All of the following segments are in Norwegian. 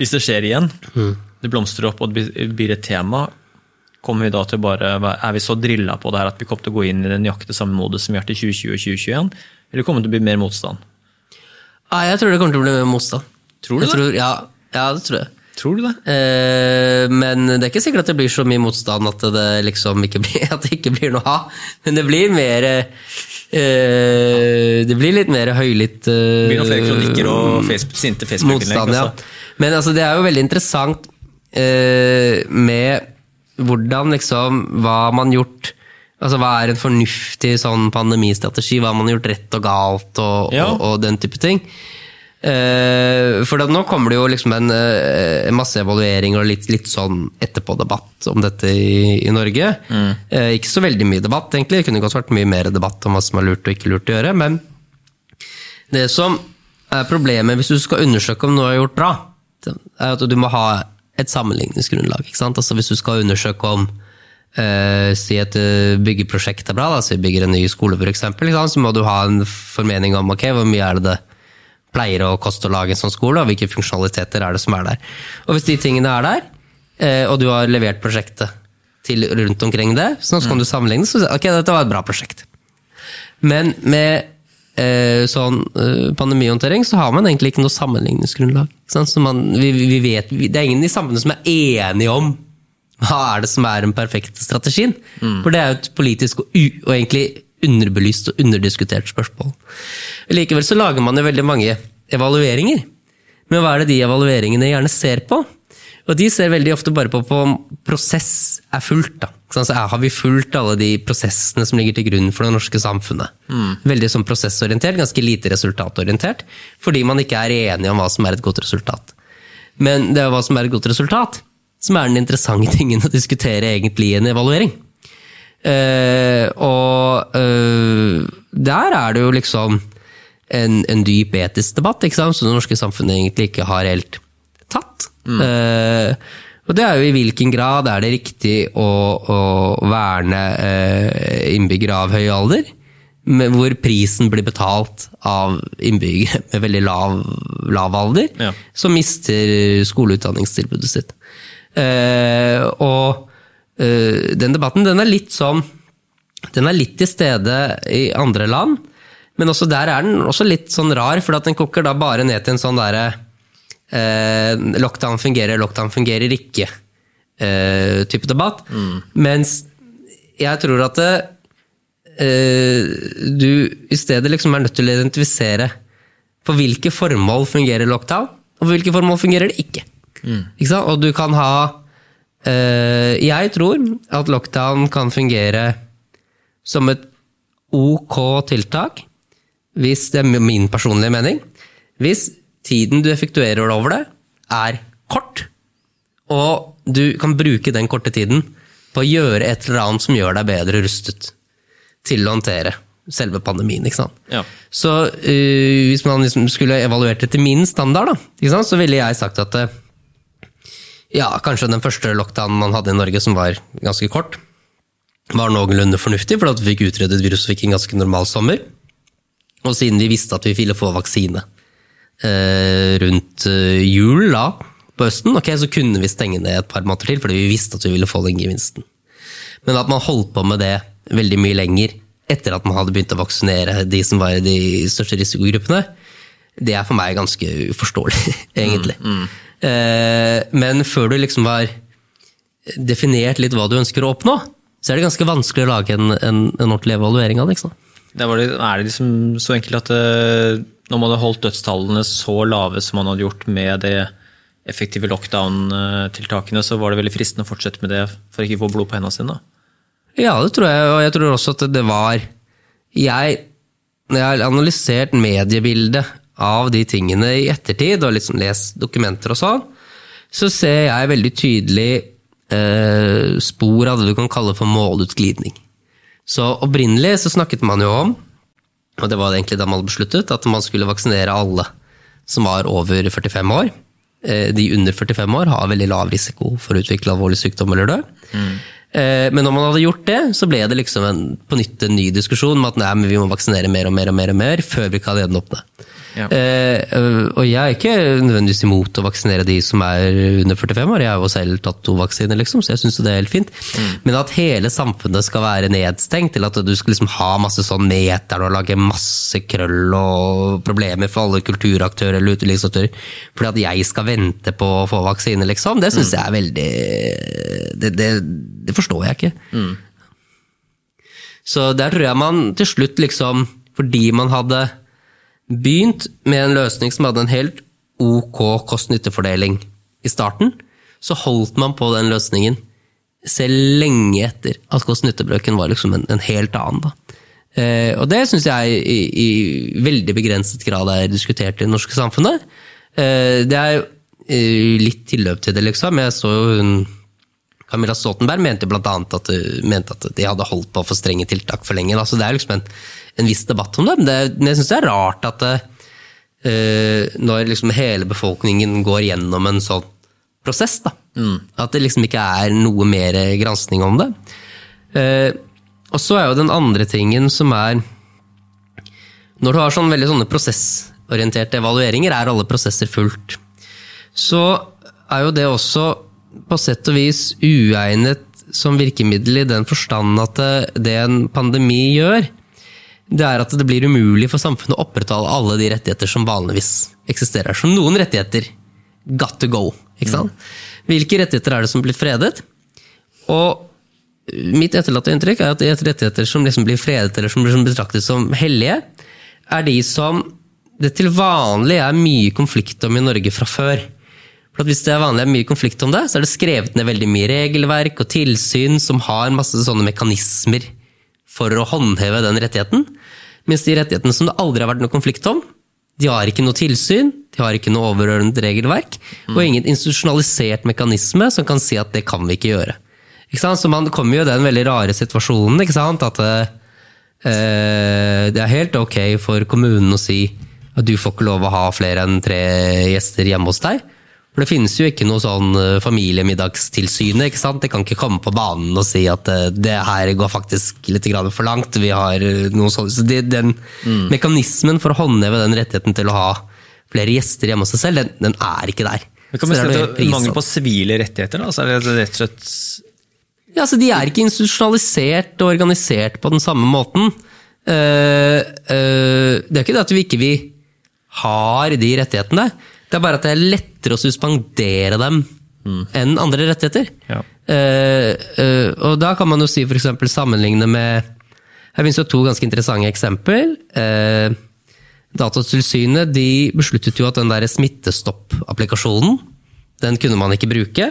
Hvis det skjer igjen, det blomstrer opp og det blir- blir et tema, kommer vi da til bare, er vi så drilla på det her at vi kommer til å gå inn i den nøyaktig samme modus som vi har til 2020 og 2021, eller kommer det til å bli mer motstand? Nei, jeg tror det kommer til å bli mer motstand. Tror du jeg det? Tror, ja, ja, det tror jeg. Tror du det? Eh, men det er ikke sikkert at det blir så mye motstand at det liksom ikke blir, at det ikke blir noe av. Men det blir mer eh, Det blir litt mer høylytt eh, Blir noen flere kronikker og sinte Facebook-innlegg? motstand, ja. altså. Men altså, det er jo veldig interessant eh, med hvordan liksom Hva man gjort Altså, Hva er en fornuftig sånn pandemistrategi? Hva har man gjort rett og galt, og, Ja. og, og den type ting? Eh, for nå kommer det jo liksom en, eh, en masse evalueringer og litt, litt sånn etterpå-debatt om dette i, i Norge. Mm. ikke så veldig mye debatt, egentlig. Det kunne godt vært mye mer debatt om hva som er lurt og ikke lurt å gjøre. Men det som er problemet hvis du skal undersøke om noe er gjort bra, er at du må ha et sammenligningsgrunnlag. Ikke sant? Altså Hvis du skal undersøke om uh, si et eh, byggeprosjekt er bra, da, så vi bygger en ny skole f.eks., så må du ha en formening om ok, hvor mye er det det pleier å koste å lage en sånn skole, og hvilke funksjonaliteter er det som er der. Og hvis de tingene er der, eh, og du har levert prosjektet til rundt omkring det, så kan du sammenligne, så ok, dette var et bra prosjekt. Men med eh, sånn eh, pandemihåndtering så har man egentlig ikke noe sammenligningsgrunnlag. Så man, vi, vi vet, det er ingen i samfunnet som er enige om hva er det som er den perfekte strategien. For det er jo et politisk og, u, og egentlig underbelyst og underdiskutert spørsmål. Likevel så lager man jo veldig mange evalueringer. Men hva er det de evalueringene gjerne ser på? Og de ser veldig ofte bare på om prosess er fulgt. Da. Ikke sant? Så er- har vi fulgt alle de prosessene som ligger til grunn for det norske samfunnet? Veldig sånn prosessorientert, ganske lite resultatorientert. Fordi man ikke er enige om hva som er et godt resultat. Men det er hva som er et godt resultat, som er den interessante tingen å diskutere egentlig i en evaluering. Eh, og eh, der er det jo liksom en, en dyp etisk debatt, ikke sant? som det norske samfunnet egentlig ikke har helt tatt. Eh, og det er jo i hvilken grad er det riktig å, å verne eh, innbyggere av høy alder, med, hvor prisen blir betalt av innbyggere med veldig lav, lav alder, Ja. som mister skoleutdanningstilbudet sitt. Eh, og den debatten den er litt sånn Den er litt til stede i andre land, men også der er den også litt sånn rar, for at den koker da bare ned til en sånn derre eh, Lockdown fungerer, lockdown fungerer ikke eh, debatt. Mens jeg tror at det, eh, du i stedet liksom er nødt til å identifisere for hvilke formål fungerer lockdown, og for hvilke formål fungerer det ikke. Ikke sant? Og du kan ha eh, Jeg tror at lockdown kan fungere som et ok tiltak, hvis det er min personlige mening, hvis tiden du effektuerer over det, er kort, og du kan bruke den korte tiden på å gjøre et eller annet som gjør deg bedre rustet til å håndtere selve pandemien. ikke sant? Ja. Så uh, hvis man liksom skulle evaluert det til min standard, da, så ville jeg sagt at øh, ja, kanskje den første lockdownen man hadde i Norge, som var ganske kort, var noenlunde fornuftig, for at vi fikk utredet viruset og fikk en ganske normal sommer. Og siden vi visste at vi ville få vaksine eh, rundt eh, jul da, på høsten, okay, så kunne vi stenge ned et par måneder til, fordi vi visste at vi ville få den gevinsten. Men at man holdt på med det veldig mye lenger etter at man hadde begynt å vaksinere de som var i de største risikogruppene, det er for meg ganske uforståelig, egentlig. Eh, men før du liksom har definert litt hva du ønsker å oppnå, så er det ganske vanskelig å lage en, en, en ordentlig evaluering av det. det, er det liksom så enkelt at eh, når man hadde holdt dødstallene så lave som man hadde gjort med det effektive lockdown-tiltakene, så var det veldig fristende å fortsette med det for ikke å få blod på hendene sine. Ja, det tror jeg, og jeg tror også at det var Jeg, når jeg har analysert mediebildet av de tingene i ettertid, og liksom lest dokumenter og sånn, så ser jeg veldig tydelig eh, spor av det du kan kalle for målutglidning. Så opprinnelig så snakket man jo om, og det var egentlig da man hadde besluttet, at man skulle vaksinere alle som var over 45 år. Eh, De under 45 år har veldig lav risiko for å utvikle alvorlig sykdom eller dø. Eh, Men når man hadde gjort det, så ble det liksom en, på nytt en ny diskusjon om at nei, men vi må vaksinere mer og mer og mer, og mer før vi kan gjenåpne. Ja. Eh, øh, og jeg er ikke nødvendigvis imot å vaksinere de som er under 45 år. Jeg har jo selv tatt to vaksiner, liksom, så jeg syns det er helt fint. Men at hele samfunnet skal være nedstengt, til at du skal liksom ha masse sånn meter og lage masse krøll og problemer for alle kulturaktører eller utelivsaktører fordi at jeg skal vente på å få vaksine, liksom, det syns jeg er veldig det, det, det forstår jeg ikke. Så der tror jeg man til slutt liksom, fordi man hadde begynt med en løsning som hadde en helt ok kost-nytte-fordeling i starten, så holdt man på den løsningen selv lenge etter at kost-nytte-brøken var liksom en, en helt annen. Da. Eh, og det syns jeg i, i veldig begrenset grad er diskutert i det norske samfunnet. Eh, det er eh, litt tilløp til det, liksom. Jeg så jo hun Camilla Stoltenberg mente annet at, mente at de hadde holdt på for strenge tiltak for lenge. Da. Så det er liksom en, en viss debatt om det. Men, det, men jeg syns det er rart at det, uh, når liksom hele befolkningen går gjennom en sånn prosess, da, at det liksom ikke er noe mer granskning om det. Uh, og så er jo den andre tingen som er Når du har sånn veldig sånne prosessorienterte evalueringer, er alle prosesser fullt. Så er jo det også på sett og vis uegnet som virkemiddel i den forstand at det, det en pandemi gjør, det er at det blir umulig for samfunnet å opprettholde alle de rettigheter som vanligvis eksisterer. Så noen rettigheter got to go. Ikke sant? Hvilke rettigheter er det som blir fredet? Og mitt etterlatte inntrykk er at de rettigheter som liksom blir fredet, eller som blir betraktet som hellige, er de som det til vanlig er mye konflikt om i Norge fra før. For Hvis det er vanlig er mye konflikt om det, så er det skrevet ned veldig mye regelverk og tilsyn som har masse sånne mekanismer for å håndheve den rettigheten. Mens de rettighetene som det aldri har vært noe konflikt om, de har ikke noe tilsyn, de har ikke noe overordnet regelverk, og ingen institusjonalisert mekanisme som kan si at det kan vi ikke gjøre. Ikke sant? Så man kommer jo i den veldig rare situasjonen ikke sant? at eh, det er helt ok for kommunen å si at du får ikke lov å ha flere enn tre gjester hjemme hos deg. For det finnes jo ikke noe sånn familiemiddagstilsynet. ikke sant? Det kan ikke komme på banen og si at eh, det her går faktisk litt for langt. Vi har eh, noe sånt. Så det, den mekanismen for å håndheve den rettigheten til å ha flere gjester hjemme hos seg selv, den, den er ikke der. Men kan vi pris- Mangel på sivile rettigheter? Da? Så er det rett og slett Ja, altså De er ikke institusjonalisert og organisert på den samme måten. Uh, uh, det er ikke det at vi ikke vi har de rettighetene. Det er bare at det er lettere å suspendere dem enn andre rettigheter. Ja. Uh, uh, og da kan man jo si eksempel sammenligne med Her finnes jo to ganske interessante eksempel. Uh, Datatilsynet de besluttet jo at den der Smittestopp-applikasjonen den kunne man ikke bruke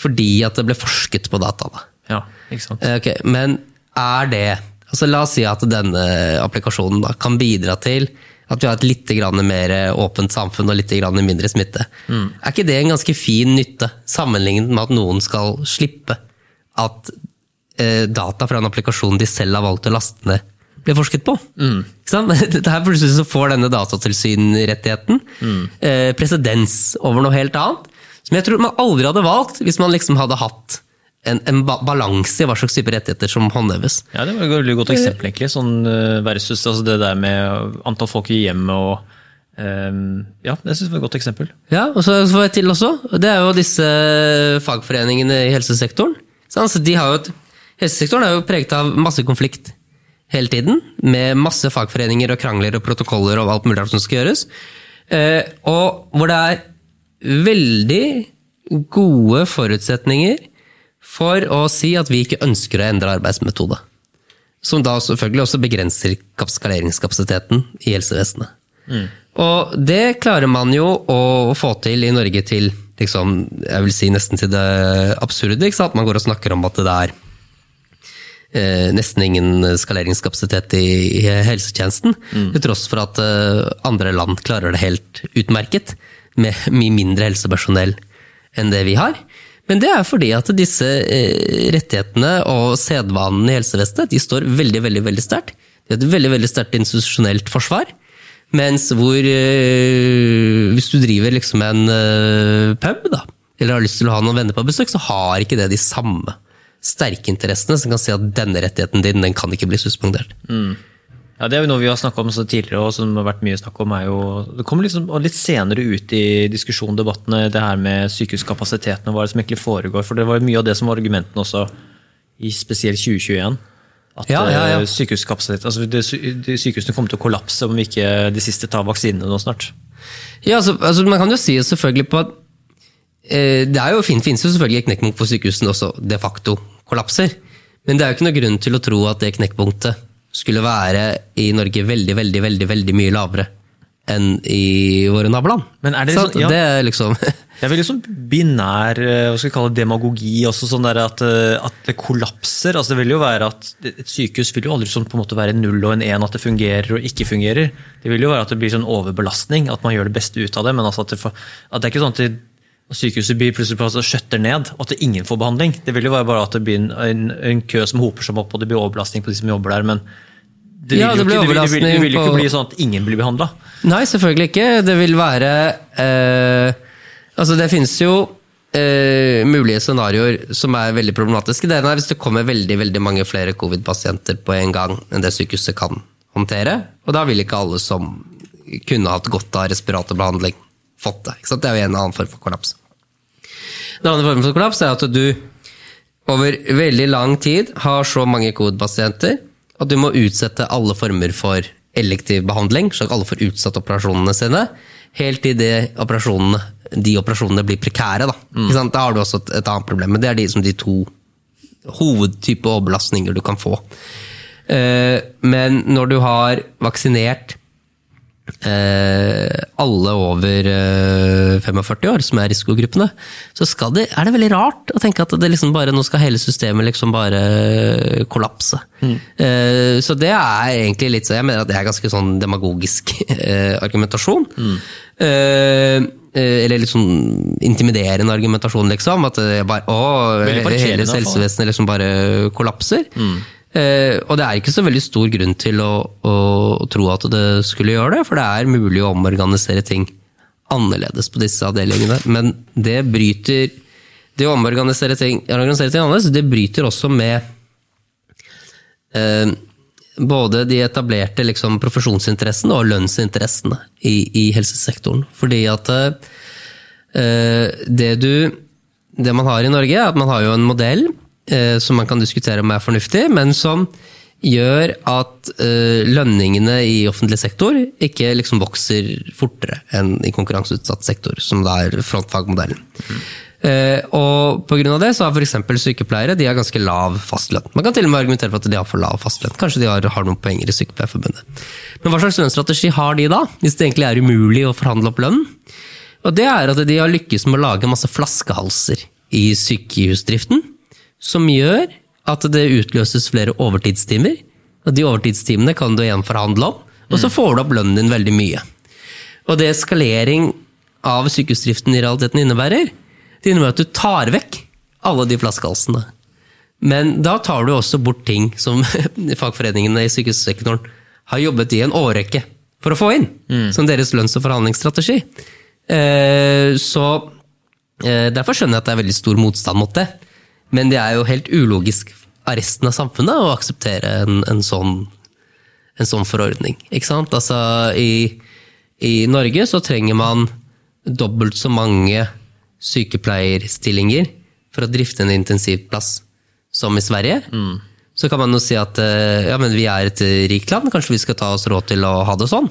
fordi at det ble forsket på dataene. Ja, ikke sant. Eh, Ok, Men er det altså La oss si at denne applikasjonen da, kan bidra til at vi har et litt mer åpent samfunn og litt mindre smitte. Er ikke det en ganske fin nytte, sammenlignet med at noen skal slippe at eh, data fra en applikasjon de selv har valgt å laste ned, blir forsket på? Mm. Det her plutselig så får denne datatilsynrettigheten eh, presedens over noe helt annet, som jeg tror man aldri hadde valgt hvis man liksom hadde hatt en, en ba balanse i hva slags type rettigheter som håndheves. Ja, Det var et veldig godt eksempel, egentlig. Sånn eh, versus altså det der med antall folk i hjemmet og um, Ja, det synes jeg var et godt eksempel. Ja, og så får jeg til også. Det er jo disse fagforeningene i helsesektoren. Så altså, de har jo et, helsesektoren er jo preget av masse konflikt hele tiden. Med masse fagforeninger og krangler og protokoller og alt mulig som skal gjøres. Eh, og hvor det er veldig gode forutsetninger for å si at vi ikke ønsker å endre arbeidsmetode. Som da selvfølgelig også begrenser skaleringskapasiteten i helsevesenet. Og det klarer man jo å få til i Norge til liksom, jeg vil si nesten til det absurde. Ikke sant? Man går og snakker om at det er eh, nesten ingen skaleringskapasitet i, i helsetjenesten. Til tross for at eh, andre land klarer det helt utmerket, med mye mindre helsepersonell enn det vi har. Men det er fordi at disse eh, rettighetene og sedvanene i helsevesenet de står veldig veldig, veldig sterkt. De har et veldig veldig sterkt institusjonelt forsvar. Mens hvor eh, Hvis du driver liksom en eh, pub, da, eller har lyst til å ha noen venner på besøk, så har ikke det de samme sterke interessene som kan si at denne rettigheten din den kan ikke bli suspendert. Ja, Det er jo noe vi har snakka om så tidligere, og som har vært mye snakk om, er jo Det kommer liksom litt senere ut i diskusjonen, debattene, det her med sykehuskapasiteten og hva det som egentlig foregår. For det var mye av det som var argumentene også i spesielt 2021. At Ja, ja, ja. eh, sykehuskapasitet, altså det, de sykehusene kommer til å kollapse om ikke de siste tar vaksinene nå snart. Ja, altså, altså Man kan jo si selvfølgelig på at eh, Det er jo finnes jo selvfølgelig et knekkpunkt for sykehusene også de facto kollapser. Men det er jo ikke noe grunn til å tro at det knekkpunktet skulle være i Norge veldig, veldig, veldig, veldig mye lavere enn i våre naboland. Men er det liksom- ja. det er liksom Det er veldig sånn binær eh, hva skal vi kalle det, demagogi. også sånn at, eh, at det kollapser. altså det vil jo være at Et sykehus vil jo aldri sånn på en måte være null og en én, at det fungerer og ikke fungerer. Det vil jo være at det blir sånn overbelastning, at man gjør det beste ut av det. Men altså at, det, at det er ikke sånn at det, at sykehuset blir plutselig på skjøtter ned, og at ingen får behandling. Det vil jo være bare at det blir en, en, en kø som hoper seg opp, og det blir overbelastning på de som jobber der. men det vil, Ja, det ikke, det vil, det vil, det vil ikke bli sånn at ingen blir behandla. Nei, selvfølgelig ikke. Det vil være eh, Altså, det finnes jo eh, mulige scenarioer som er veldig problematiske. Det ene er hvis det kommer veldig veldig mange flere covid-pasienter på en gang enn det sykehuset kan håndtere. Og da vil ikke alle som kunne hatt godt av respiratorbehandling, fått det. Det er jo en annen form for kollaps. Den andre formen for kollaps er at du over veldig lang tid har så mange covid-pasienter at du må utsette alle former for elektiv behandling, slik alle får utsatt operasjonene sine, helt til det operasjonene, de operasjonene blir prekære. Da. Sant? da har du også et, et annet problem, men det er de, som de to hovedtype overbelastninger du kan få. Eh, men når du har vaksinert eh, alle over eh, 45 år, som er risikogruppene, så det, er det veldig rart å tenke at det liksom bare, nå skal hele systemet liksom bare kollapse. Eh, så det er egentlig litt så Jeg mener at det er ganske sånn demagogisk eh, argumentasjon. Eh, eh, eller litt sånn intimiderende argumentasjon, liksom. At det bare, å, hele helsevesenet liksom bare kollapser. Eh, og det er ikke så veldig stor grunn til å, å, tro at det skulle gjøre det, for det er mulig å omorganisere ting annerledes på disse avdelingene. Men det bryter Det å omorganisere ting, organisere ting annerledes, det bryter også med eh, både de etablerte liksom, profesjonsinteressene og lønnsinteressene i, i helsesektoren. Fordi at eh, det du Det man har i Norge, er at man har jo en modell eh, som man kan diskutere om er fornuftig, men som gjør at eh, lønningene i offentlig sektor ikke liksom vokser fortere enn i konkurranseutsatt sektor, som da er frontfagmodellen. Eh, og på grunn av det så har f.eks. sykepleiere de har ganske lav fastlønn. Man kan til og med argumentere for at de har for lav fastlønn. Kanskje de har, har noen poenger i Sykepleierforbundet. Men hva slags lønnsstrategi har de da, hvis det egentlig er umulig å forhandle opp lønnen? Og det er at de har lykkes med å lage masse flaskehalser i sykehusdriften, som gjør at det utløses flere overtidstimer. Og de overtidstimene kan du igjen forhandle om, og så får du opp lønnen din veldig mye. Og det eskalering av sykehusdriften i realiteten innebærer, det innebærer at du tar vekk alle de flaskehalsene. Men da tar du også bort ting som fagforeningene i sykehussektoren har jobbet i en årrekke for å få inn, som deres lønns- og forhandlingsstrategi. Eh, Så eh, derfor skjønner jeg at det er veldig stor motstand mot det. Men det er jo helt ulogisk av resten av samfunnet å akseptere en, en, sånn, en sånn forordning. Ikke sant? Altså, i, I Norge så trenger man dobbelt så mange sykepleierstillinger for å drifte en intensivplass som i Sverige. Så kan man jo si at eh, ja, men vi er et rikt land, kanskje vi skal ta oss råd til å ha det sånn.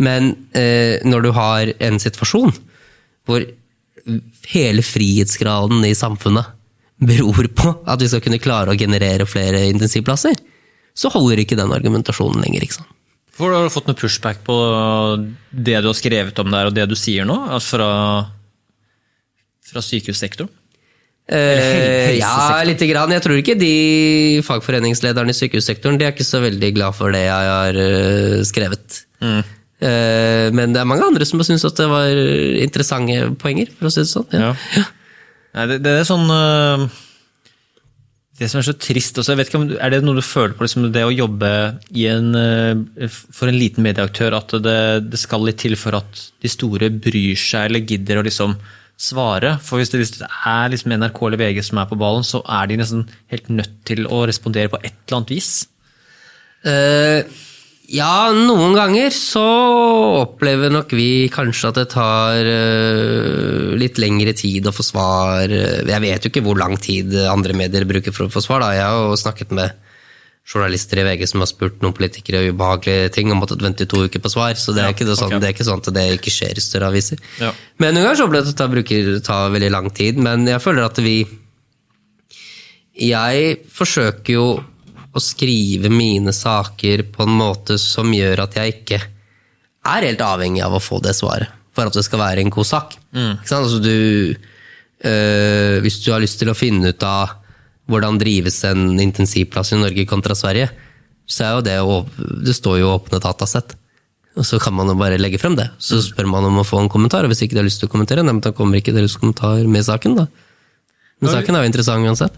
Men eh, når du har en situasjon hvor hele frihetsgraden i samfunnet beror på at vi skal kunne klare å generere flere intensivplasser, så holder ikke den argumentasjonen lenger. ikke sant? Hvor Har du fått noe pushback på det du har skrevet om der, og det du sier nå? Altså fra, fra sykehussektoren? Eh, ja, lite grann. Jeg tror ikke de fagforeningslederne i sykehussektoren de er ikke så veldig glad for det jeg har skrevet. skrevet. Eh, men det er mange andre som har syntes at det var interessante poenger, for å si det sånn. Ja. Ja. Nei, det, det er sånn øh, Det som er så trist også, ikke Er det noe du føler på, liksom, det å jobbe en, øh, for en liten medieaktør, at det, det skal litt til for at de store bryr seg eller gidder å liksom svare? For hvis det, hvis det er liksom NRK eller VG som er på ballen, så er de nesten helt nødt til å respondere på et eller annet vis. Eh, Ja, noen ganger så opplever nok vi kanskje at det tar uh, litt lengre tid å få svar. Jeg vet jo ikke hvor lang tid andre medier bruker for å få svar. Da. Jeg har jo snakket med journalister i VG som har spurt noen politikere ubehagelige ting og måttet vente to uker på svar. Så det er, Ja, ikke, det sånn, okay. det er ikke sånn at det ikke skjer i større aviser. Ja. Men noen ganger så opplever jeg at det bruker, tar veldig lang tid. Men jeg føler at vi Jeg forsøker jo å skrive mine saker på en måte som gjør at jeg ikke er helt avhengig av å få det svaret for at det skal være en god sak. Sant? Altså du, øh, hvis du har lyst til å finne ut av hvordan drives en intensivplass i Norge kontra Sverige, så er jo det å- Det står jo åpne datasett. Og så kan man jo bare legge frem det. Så spør man om å få en kommentar, og hvis ikke de har lyst til å kommentere, nei, da kommer ikke deres kommentar med saken, da. Men saken er jo interessant uansett.